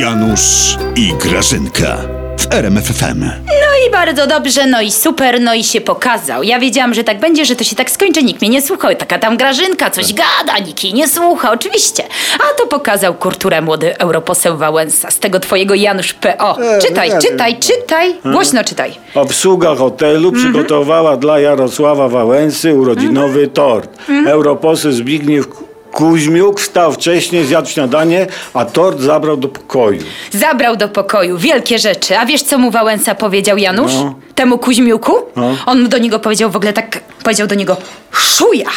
Janusz i Grażynka w RMFFM. No i bardzo dobrze, no i super, no i się pokazał. Ja wiedziałam, że tak będzie, że to się tak skończy, nikt mnie nie słuchał. Taka tam Grażynka coś gada, nikt jej nie słucha, oczywiście. A to pokazał kurturę młody europoseł Wałęsa z tego twojego Janusz P.O. E, czytaj, no ja czytaj, czytaj, głośno czytaj. Obsługa hotelu przygotowała dla Jarosława Wałęsy urodzinowy tort. Europoseł Zbigniew Kuźmiuk wstał wcześniej, zjadł śniadanie, a tort zabrał do pokoju. Zabrał do pokoju wielkie rzeczy. A wiesz, co mu Wałęsa powiedział Janusz? No. Temu Kuźmiuku? No. On do niego powiedział w ogóle tak, powiedział do niego szuja.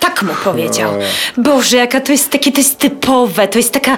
Tak mu powiedział. Boże, jaka to jest takie, to jest typowe, to jest taka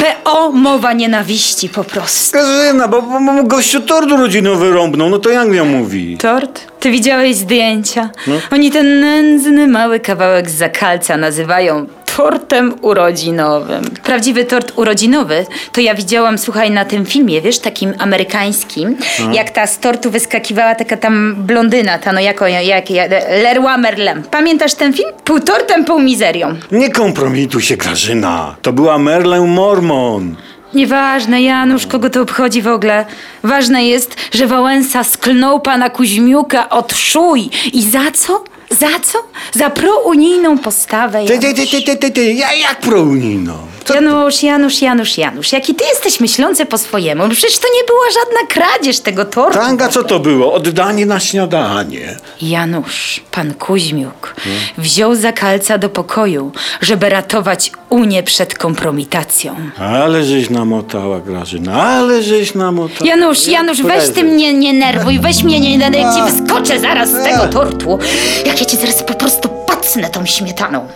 PO mowa nienawiści po prostu. Grażyna, bo, bo, bo gościu tort urodzinowy rąbnął, no to jak miał mówi? Tort? Ty widziałeś zdjęcia? No. Oni ten nędzny mały kawałek z zakalca nazywają tortem urodzinowym. Prawdziwy tort urodzinowy to ja widziałam, słuchaj, na tym filmie, wiesz, takim amerykańskim, No. jak ta z tortu wyskakiwała taka tam blondyna, ta no jako, jak, jak Leroy Merlin. Pamiętasz ten film? Pół tortem, pół mizerią. Nie kompromituj się, Grażyna. To była Merlę Mormon. Nieważne, Janusz, kogo to obchodzi w ogóle. Ważne jest, że Wałęsa sklnął pana Kuźmiuka od szuj. I za co? Za co? Za prounijną postawę. Ty, ty, ty, ty, ty, ty, ty. Ja, jak prounijno? Co Janusz, Janusz, Janusz, Janusz. Jaki ty jesteś myślący po swojemu? Przecież to nie była żadna kradzież tego tortu. Tanga, co to było? Oddanie na śniadanie. Janusz, pan Kuźmiuk, wziął zakalca do pokoju, żeby ratować Unię przed kompromitacją. Ale żeś namotała, Grażyna, ale żeś namotała. Janusz, Janusz, weź ty mnie nie nerwuj, weź mnie nie nerwuj, ci wyskoczę zaraz z tego tortu. Jak ja ci zaraz po prostu pacnę tą śmietaną.